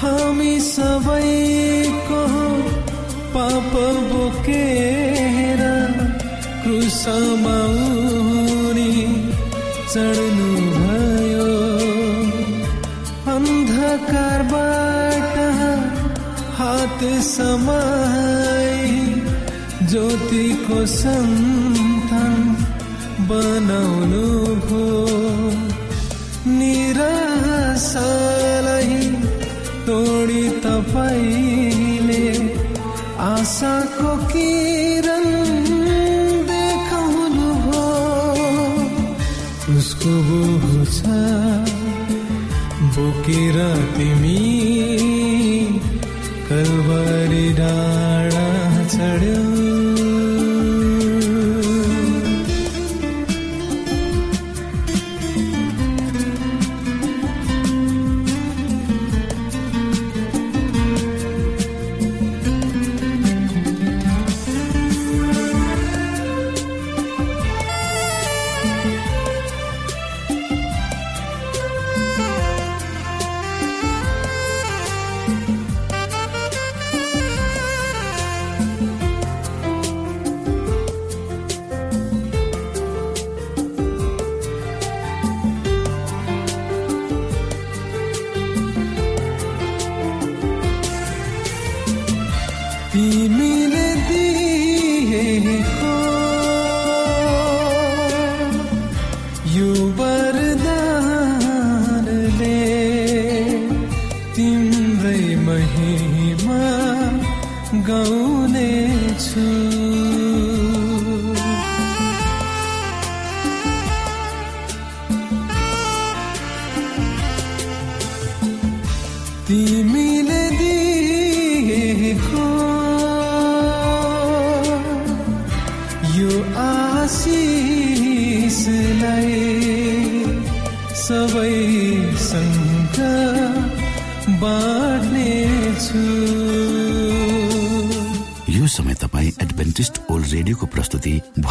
हामी सबैको पाप बोकेर क्रुसमा चढ्नु भयो अन्धकारबाट हात समाई ज्योतिको सन्तान बनाउनु भयो गाउने छु।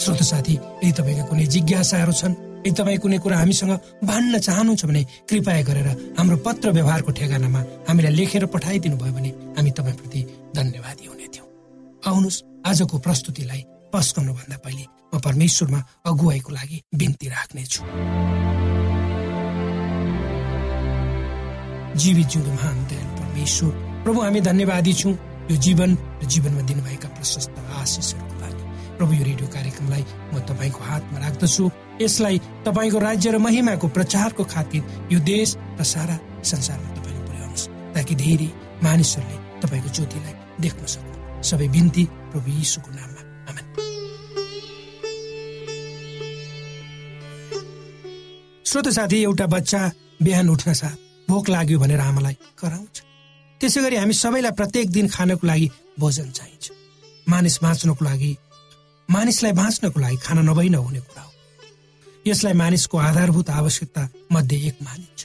श्रोत साथी यदि तपाईँका कुनै जिज्ञासाहरू छन् यदि तपाईँ कुनै कुरा हामीसँग भन्न चाहनुहुन्छ भने कृपया गरेर हाम्रो पत्र व्यवहारको ठेगानामा हामीलाई लेखेर पठाइदिनु भयो भने हामी तपाईँप्रति धन्यवादी हुने थियौँ। आउनुहोस् आजको प्रस्तुतिलाई पस्कनु भन्दा पहिले म परमेश्वरमा अगुवाईको लागि बिन्ती राख्नेछु। जीवित जिउँदो महान दयालु परमेश्वर प्रभु हामी धन्यवादी छौँ। यो जीवन र जीवनमा दिनुभएका प्रशस्त आशिषहरूको प्रभु यो रेडियो कार्यक्रमलाई म तपाईँको हातमा राख्दछु। यसलाई तपाईँको राज्य र महिमाको प्रचारको खातिर यो देश र सारा संसारमा तपाईँले पुर्याउनुहोस् ताकि धेरै मानिसहरूले तपाईँको ज्योतिलाई देख्न सक्नु। सबै बिन्ती प्रभु यीशुको नाममा। श्रोत साथी एउटा बच्चा बिहान उठ्न साथ भोक लाग्यो भनेर आमालाई कराउँछ। त्यसै गरी हामी सबैलाई प्रत्येक दिन खानको लागि भोजन चाहिन्छ। मानिस बाँच्नको लागि मानिसलाई बाँच्नको लागि खाना नभई नहुने कुरा हो। यसलाई मानिसको आधारभूत आवश्यकता मध्ये एक मानिन्छ।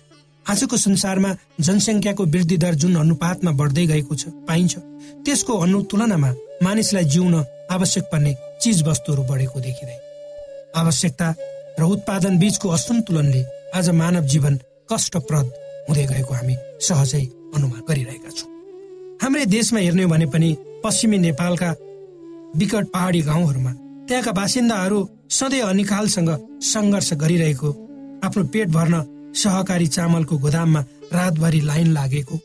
आजको संसारमा जनसङ्ख्याको वृद्धि दर जुन अनुपातमा बढ्दै गएको छ पाइन्छ त्यसको अनुतुलनामा मानिसलाई जिउन आवश्यक पर्ने चिज वस्तुहरू बढेको देखिँदै आवश्यकता र उत्पादन बीचको असन्तुलनले आज मानव जीवन कष्टप्रद हुँदै गएको हामी सहजै अनुमान गरिरहेका छौँ। हाम्रै देशमा हेर्ने हो भने पनि पश्चिमी नेपालका विकट पहाडी गाउँहरूमा। त्यहाँका बासिन्दाहरू सधैँ अनिकालसँग सङ्घर्ष गरिरहेको आफ्नो पेट भर्न सहकारी चामलको गोदाममा रातभरि लाइन लागेको।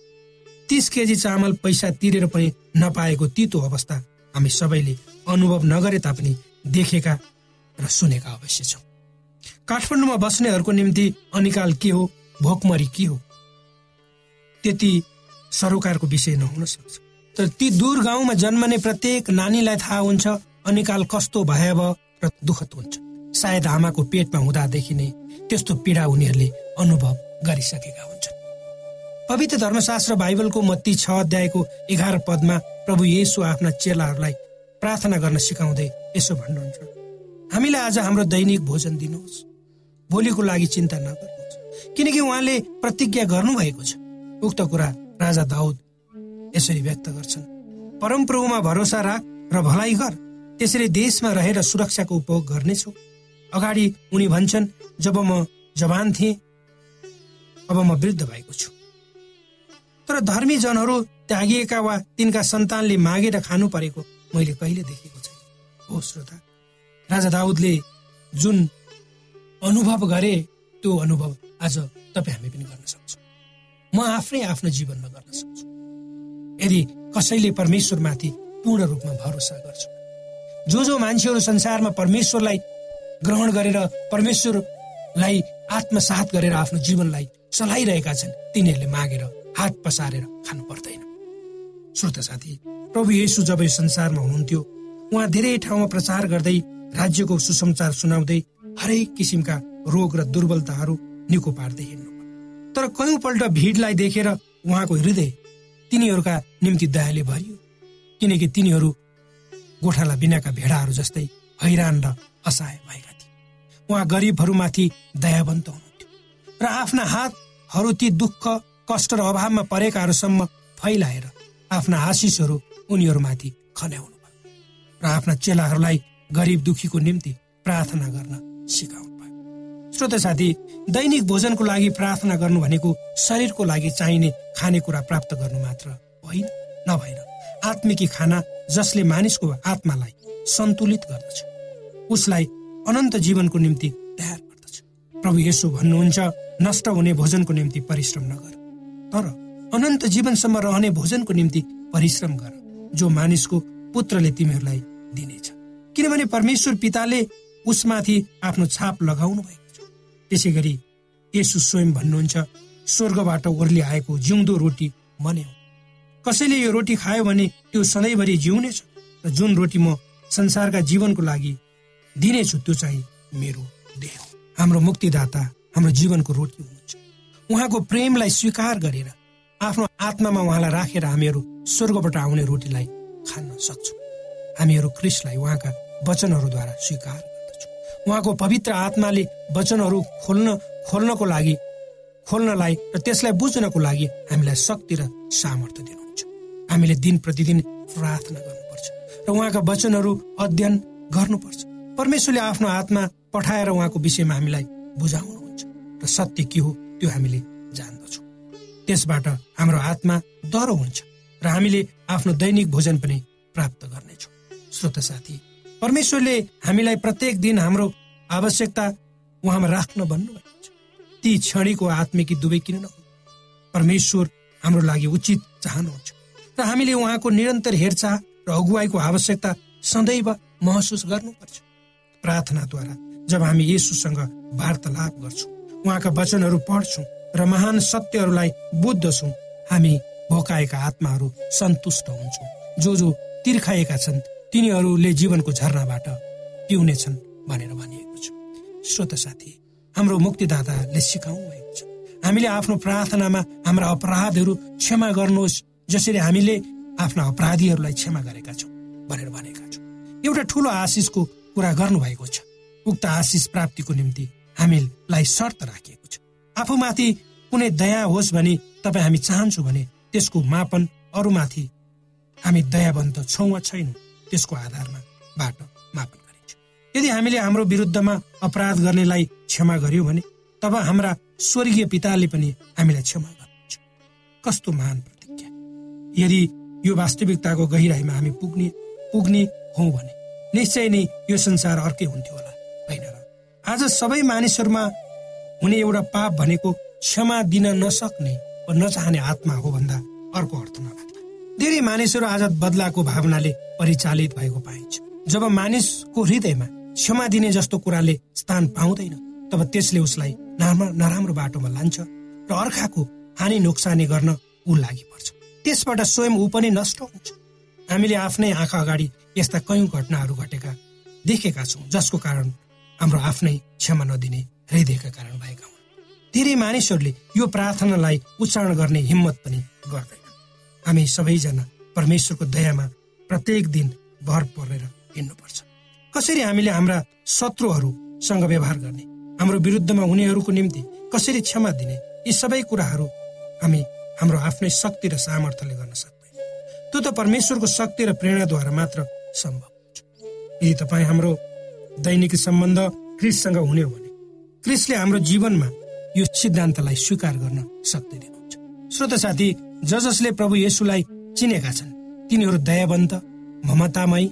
तिस केजी चामल पैसा तिरेर पनि नपाएको तितो अवस्था हामी सबैले अनुभव नगरे तापनि देखेका र सुनेका अवश्य छौँ। काठमाडौँमा बस्नेहरूको निम्ति अनिकाल के हो भोकमरी के हो? त्यति सरोकारको विषय नहुन सक्छ। तर ती दूर गाउँमा जन्मने प्रत्येक नानीलाई थाहा हुन्छ अनिकाल कस्तो भयावह र दुःखद हुन्छ। सायद आमाको पेटमा हुँदादेखि नै त्यस्तो पीडा उनीहरूले अनुभव गरिसकेका हुन्छन्। पवित्र धर्मशास्त्र बाइबलको मत्ती छ अध्यायको एघार पदमा प्रभु येसु आफ्ना चेलाहरूलाई प्रार्थना गर्न सिकाउँदै यसो भन्नुहुन्छ। हामीलाई आज हाम्रो दैनिक भोजन दिनुहोस्। भोलिको लागि चिन्ता नगर्नुहोस्। किनकि उहाँले प्रतिज्ञा गर्नुभएको छ। उक्त कुरा राजा दाउद यसरी व्यक्त गर्छन्। परमप्रभुमा भरोसा राख र भलाइ गर। त्यसरी देशमा रहेर सुरक्षाको उपभोग गर्नेछु। अगाडि उनी भन्छन् जब म जवान थिएँ अब म वृद्ध भएको छु। तर धर्मी जनहरू त्यागिएका वा तिनका सन्तानले मागेर खानु परेको मैले कहिले देखेको छैन। हो श्रोता राजा दाउदले जुन अनुभव गरे त्यो अनुभव आज तपाईँ हामी पनि गर्न सक्छौँ। म आफ्नै आफ्नो जीवनमा गर्न सक्छु। यदि कसैले परमेश्वरमाथि पूर्ण रूपमा भरोसा गर्छ। जो जो मान्छेहरू संसारमा परमेश्वरलाई ग्रहण गरेर परमेश्वरलाई आत्मसात गरेर आफ्नो जीवनलाई चलाइरहेका छन् तिनीहरूले मागेर हात पसारेर खानु पर्दैन। श्रोत साथी प्रभु येसु जब यो संसारमा हुनुहुन्थ्यो उहाँ धेरै ठाउँमा प्रचार गर्दै राज्यको सुसमाचार सुनाउँदै हरेक किसिमका रोग र दुर्बलताहरू निको पार्दै हिँड्नु तर कयौँपल्ट भिडलाई देखेर उहाँको हृदय तिनीहरूका निम्ति दयाले भरियो। किनकि तिनीहरू गोठाला बिनाका भेडाहरू जस्तै हैरान र असहाय भएका थिए। उहाँ गरिबहरूमाथि दयावन्त हुनुहुन्थ्यो र आफ्ना हातहरू ती दुःख कष्ट र अभावमा परेकाहरूसम्म फैलाएर आफ्ना आशिषहरू उनीहरूमाथि खन्याउनु भयो र आफ्ना चेलाहरूलाई गरिब दुखीको निम्ति प्रार्थना गर्न सिकाउनु। श्रोत साथी दैनिक भोजनको लागि प्रार्थना गर्नु भनेको शरीरको लागि चाहिने खानेकुरा प्राप्त गर्नु मात्र होइन नभएर आत्मिकी खाना जसले मानिसको आत्मालाई सन्तुलित गर्दछ। उसलाई अनन्त जीवनको निम्ति तयार गर्दछ। प्रभु यसो भन्नुहुन्छ नष्ट हुने भोजनको निम्ति परिश्रम नगर तर अनन्त जीवनसम्म रहने भोजनको निम्ति परिश्रम गर जो मानिसको पुत्रले तिमीहरूलाई दिनेछ। किनभने परमेश्वर पिताले उसमाथि आफ्नो छाप लगाउनु छ त्यसै गरी यसु स्वयं भन्नुहुन्छ स्वर्गबाट ओर्ली आएको जिउँदो रोटी मने हो। कसैले यो रोटी खायो भने त्यो सधैँभरि जिउनेछ? र जुन रोटी म संसारका जीवनको लागि दिनेछु त्यो चाहिँ मेरो देह हो। हाम्रो मुक्तिदाता हाम्रो जीवनको रोटी हुनुहुन्छ। उहाँको प्रेमलाई स्वीकार गरेर आफ्नो आत्मामा उहाँलाई राखेर हामीहरू स्वर्गबाट आउने रोटीलाई खान सक्छौँ। हामीहरू क्रिसलाई उहाँका वचनहरूद्वारा स्वीकार उहाँको पवित्र आत्माले वचनहरू खोल्न खोल्नको लागि खोल्नलाई र त्यसलाई बुझ्नको लागि हामीलाई शक्ति र सामर्थ्य दिनुहुन्छ। हामीले दिन प्रतिदिन प्रार्थना गर्नुपर्छ र उहाँका वचनहरू अध्ययन गर्नुपर्छ। परमेश्वरले आफ्नो आत्मा पठाएर उहाँको विषयमा हामीलाई बुझाउनुहुन्छ र सत्य के हो त्यो हामीले जान्दछौँ। त्यसबाट हाम्रो आत्मा डह्रो हुन्छ र हामीले आफ्नो दैनिक भोजन पनि प्राप्त गर्नेछौँ। श्रोत साथी परमेश्वरले हामीलाई प्रत्येक दिन हाम्रो आवश्यकता उहाँमा राख्न भन्नुभएको ती क्षणिको आत्मिकी दुवै किन नहुन्? परमेश्वर हाम्रो लागि उचित चाहनुहुन्छ। र हामीले उहाँको निरन्तर हेरचाह र अगुवाईको आवश्यकता सदैव महसुस गर्नुपर्छ। प्रार्थनाद्वारा जब हामी यसुसँग वार्तालाप गर्छौँ उहाँका वचनहरू पढ्छौँ र महान सत्यहरूलाई बुझ्दछौँ हामी भोकाएका आत्माहरू सन्तुष्ट हुन्छौँ। जो जो तिर्खाएका छन् तिनीहरूले जीवनको झरनाबाट पिउनेछन् भनेर भनिएको छ। श्रोत साथी हाम्रो मुक्तिदाताले सिकाउनु भएको छ। हामीले आफ्नो प्रार्थनामा हाम्रा अपराधहरू क्षमा गर्नुहोस् जसरी हामीले आफ्ना अपराधीहरूलाई क्षमा गरेका छौँ भनेर भनेका छौँ। एउटा ठुलो आशिषको कुरा गर्नुभएको छ। उक्त आशिष प्राप्तिको निम्ति हामीलाई शर्त राखिएको छ। आफूमाथि कुनै दया होस् भने तपाईँ हामी चाहन्छौँ भने त्यसको मापन अरूमाथि हामी दयावन्त छौँ वा छैनौँ। त्यसको आधारमा बाटो मापन गरिन्छ। यदि हामीले हाम्रो विरुद्धमा अपराध गर्नेलाई क्षमा गर्यौँ भने तब हाम्रा स्वर्गीय पिताले पनि हामीलाई क्षमा गर्नुहुन्छ। कस्तो महान प्रतिज्ञा। यदि यो वास्तविकताको गहिराईमा हामी पुग्ने पुग्ने हौ भने निश्चय नै यो संसार अर्कै हुन्थ्यो होला होइन र? आज सबै मानिसहरूमा हुने एउटा पाप भनेको क्षमा दिन नसक्ने वा नचाहने आत्मा हो भन्दा अर्को अर्थ नलाग्ला धेरै मानिसहरू आज बदलाको भावनाले परिचालित भएको पाइन्छ। जब मानिसको हृदयमा क्षमा दिने जस्तो कुराले स्थान पाउँदैन तब त्यसले उसलाई नराम्रो बाटोमा लान्छ र अर्काको हानि नोक्सानी गर्न ऊ लागि पर्छ। त्यसबाट स्वयं ऊ पनि नष्ट हुन्छ। हामीले आफ्नै आँखा अगाडि यस्ता कयौँ घटनाहरू घटेका देखेका छौँ जसको कारण हाम्रो आफ्नै क्षमा नदिने हृदयका कारण भएका हुन्। धेरै मानिसहरूले यो प्रार्थनालाई उच्चारण गर्ने हिम्मत पनि गर्दैन। हामी सबैजना परमेश्वरको दयामा प्रत्येक दिन भर परेर हिँड्नुपर्छ। कसरी हामीले हाम्रा शत्रुहरूसँग व्यवहार गर्ने हाम्रो विरुद्धमा हुनेहरूको निम्ति कसरी क्षमा दिने यी सबै कुराहरू हामी हाम्रो आफ्नै शक्ति र सामर्थ्यले गर्न सक्दैन। त्यो त परमेश्वरको शक्ति र प्रेरणाद्वारा मात्र सम्भव हुन्छ। यदि तपाईँ हाम्रो दैनिक सम्बन्ध क्रिससँग हुने हो भने क्रिसले हाम्रो जीवनमा यो सिद्धान्तलाई स्वीकार गर्न सक्दै दिनुहुन्छ श्रोत साथी ज जसले प्रभु येसुलाई चिनेका छन् तिनीहरू दयावन्त ममतामय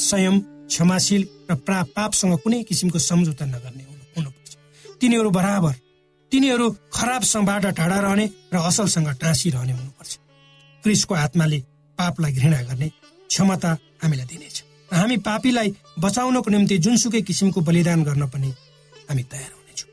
संयम क्षमाशील र प्रा पापसँग कुनै किसिमको सम्झौता नगर्ने हुनुपर्छ। तिनीहरू बराबर तिनीहरू खराबसँगबाट टाढा रहने र असलसँग टाँसिरहने हुनुपर्छ। क्रिसको आत्माले पापलाई घृणा गर्ने क्षमता हामीलाई दिनेछ। हामी पापीलाई बचाउनको निम्ति जुनसुकै किसिमको बलिदान गर्न पनि हामी तयार हुनेछौँ।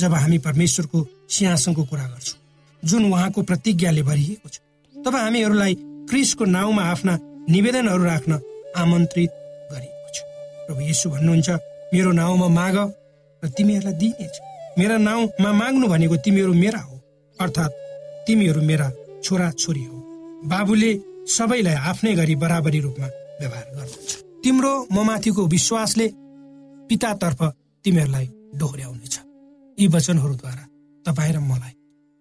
जब हामी परमेश्वरको सिंहासनको कुरा गर्छौँ जुन उहाँको प्रतिज्ञाले भरिएको छ। तब हामीहरूलाई क्रिसको नाउँमा आफ्ना निवेदनहरू राख्न आमन्त्रित गरिएको छ। प्रभु यीशु भन्नुहुन्छ मेरो नाउँमा माग र तिमीहरूलाई दिइनेछ मेरा नाउँमा माग्नु भनेको तिमीहरू मेरा हो अर्थात् तिमीहरू मेरा छोरा छोरी हो। बाबुले सबैलाई आफ्नै गरी बराबरी रूपमा व्यवहार गर्नुहुन्छ। तिम्रो ममाथिको विश्वासले पितातर्फ तिमीहरूलाई डोहोऱ्याउनेछ यी वचनहरूद्वारा तपाईँ र मलाई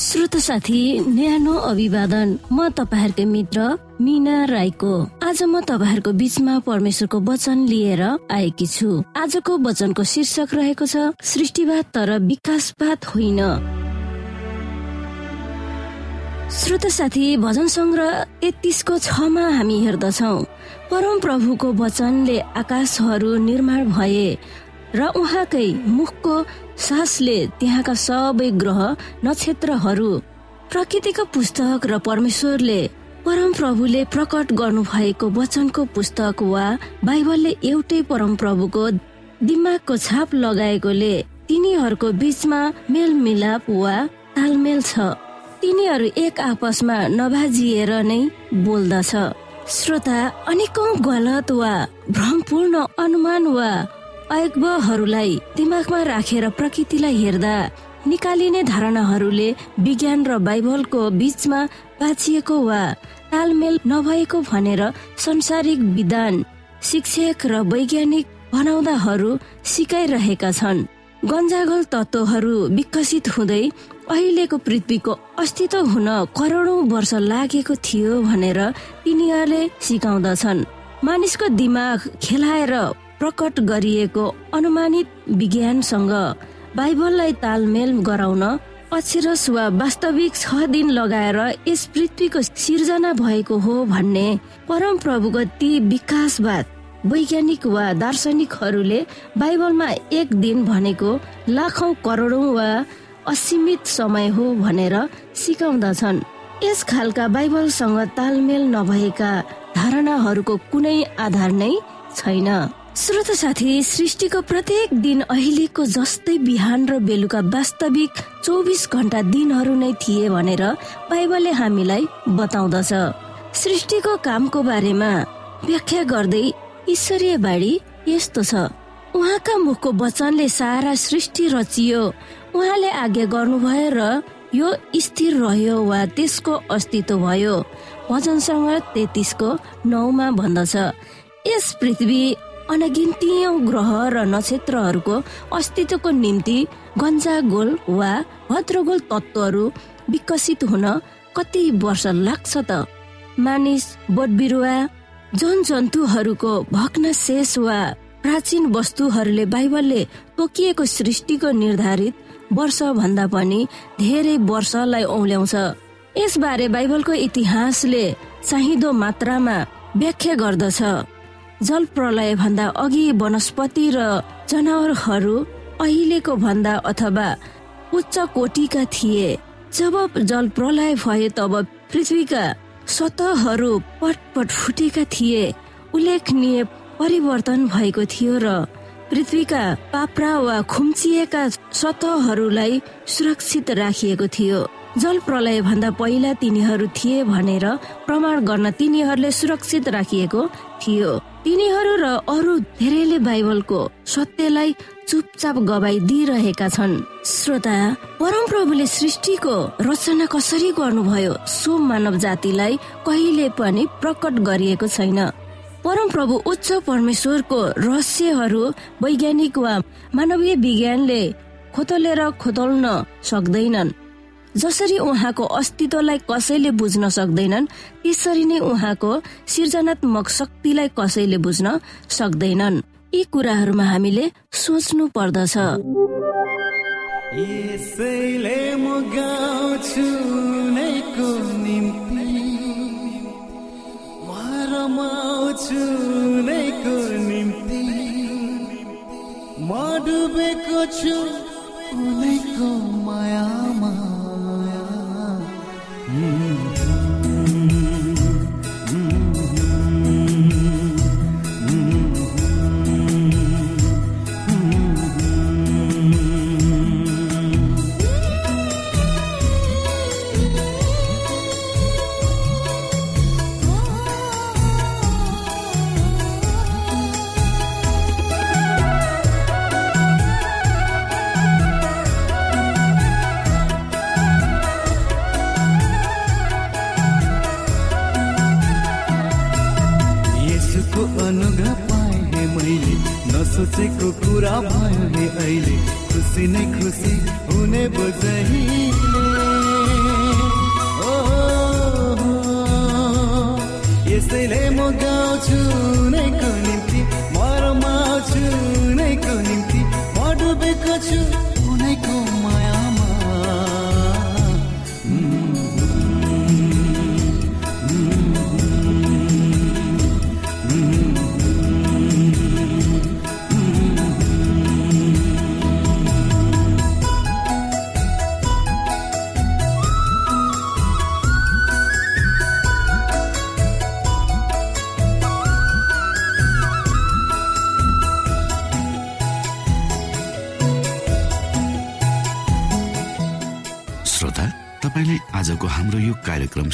श्रोत साथी न्यानो अभिवादन। म तपाईँहरूकै मित्र मिना राईको। आज म तपाईँहरूको बिचमा परमेश्वरको वचन लिएर आएकी छु। आजको वचनको शीर्षक रहेको छ सृष्टिवाद तर विकासवाद होइन। श्रोत साथी भजन सङ्ग्रह तेत्तिसको छमा हामी हेर्दछौ। परम प्रभुको वचनले आकाशहरू निर्माण भए र उहाँकै मुखको सासले त्यहाँका सबै ग्रह नक्षत्रहरू प्रकृतिको पुस्तक र परमेश्वरले परम प्रभुले प्रकट गर्नु भएको वचनको पुस्तक वा बाइबलले एउटै परम प्रभुको दिमागको छाप लगाएकोले तिनीहरूको बीचमा मेलमिलाप वा तालमेल छ। तिनीहरू एक आपसमा नभाजिएर नै बोल्दछ। श्रोता अनेकौं गलत वा भ्रमपूर्ण अनुमान वा अयज्ञहरूलाई दिमागमा राखेर प्रकृतिलाई हेर्दा निकालिने धारणाहरूले विज्ञान र बाइबलको बीचमा बाँचिएको वा तालमेल नभएको भनेर संसारिक विधान शिक्षक र वैज्ञानिक बनाउँदाहरू सिकाइरहेका छन्। गन्जागल तत्वहरू विकसित हुँदै अहिलेको पृथ्वीको अस्तित्व हुन करोडौं वर्ष लागेको थियो भनेर तिनीहरूले सिकाउँदछन्। मानिसको दिमाग खेलाएर प्रकट गरिएको अनुमानित विज्ञानसँग बाइबललाई तालमेल गराउन अक्षरस वा वास्तविक छ दिन लगाएर यस पृथ्वीको सिर्जना भएको हो भन्ने परम प्रभुको ती विकासवाद वैज्ञानिक वा दार्शनिकहरूले बाइबलमा एक दिन भनेको लाखौं करोडौं वा असीमित समय हो भनेर सिकाउँदछन्। यस खालका बाइबलसँग तालमेल नभएका धारणाहरूको कुनै आधार नै छैन। श्रोत साथी सृष्टिको प्रत्येक दिन अहिलेको जस्तै बिहान र बेलुका वास्तविक चौबिस घन्टा दिनहरू नै थिए भनेर बाइबलले हामीलाई बताउँदछ। सृष्टिको कामको बारेमा व्याख्या गर्दै ईश्वरीय बाणी यस्तो छ। उहाँका मुखको वचनले सारा सृष्टि रचियो। उहाँले आज्ञा गर्नुभयो र यो स्थिर रह्यो वा त्यसको अस्तित्व भयो। भजनसँग तेत्तिसको नौमा भन्दछ। यस पृथ्वी अनगिन्ती ग्रह र नक्षत्रहरूको अस्तित्वको निम्ति गन्जा गोल वा भद्रगोल तत्वहरू विकसित हुन कति वर्ष लाग्छ त? मानिस बोट बिरुवा जन जन्तुहरूको भग्न शेष वा प्राचीन वस्तुहरूले बाइबलले तोकिएको सृष्टिको निर्धारित वर्ष भन्दा पनि धेरै वर्षलाई औल्याउँछ। यसबारे बाइबलको इतिहासले चाहिँदो मात्रामा व्याख्या गर्दछ। जल प्रलय भन्दा अघि वनस्पति र जनावरहरू अहिलेको भन्दा अथवा उच्च कोटिका थिए। जब जल प्रलय भए तब पृथ्वीका सतहहरू पटपट फुटेका थिए। उल्लेखनीय परिवर्तन भएको थियो र पृथ्वीका पाप्रा वा खुम्चिएका सतहहरूलाई सुरक्षित राखिएको थियो। जल प्रलय भन्दा पहिला तिनीहरू थिए भनेर प्रमाण गर्न तिनीहरूले सुरक्षित राखिएको थियो। तिनीहरू र अरू धेरैले बाइबलको सत्यलाई चुपचाप गवाई दिइरहेका छन्। श्रोता परम प्रभुले सृष्टिको रचना कसरी गर्नुभयो सो मानव जातिलाई कहिले पनि प्रकट गरिएको छैन। परम प्रभु उच्च परमेश्वरको रहस्यहरू वैज्ञानिक वा मानवीय विज्ञानले खोतलेर खोतल्न सक्दैनन्। जसरी उहाँको अस्तित्वलाई कसैले बुझ्न सक्दैनन् त्यसरी नै उहाँको सृजनात्मक शक्तिलाई कसैले बुझ्न सक्दैनन्। यी कुराहरूमा हामीले सोच्नु पर्दछ। म छु उनैको मायामा। हुने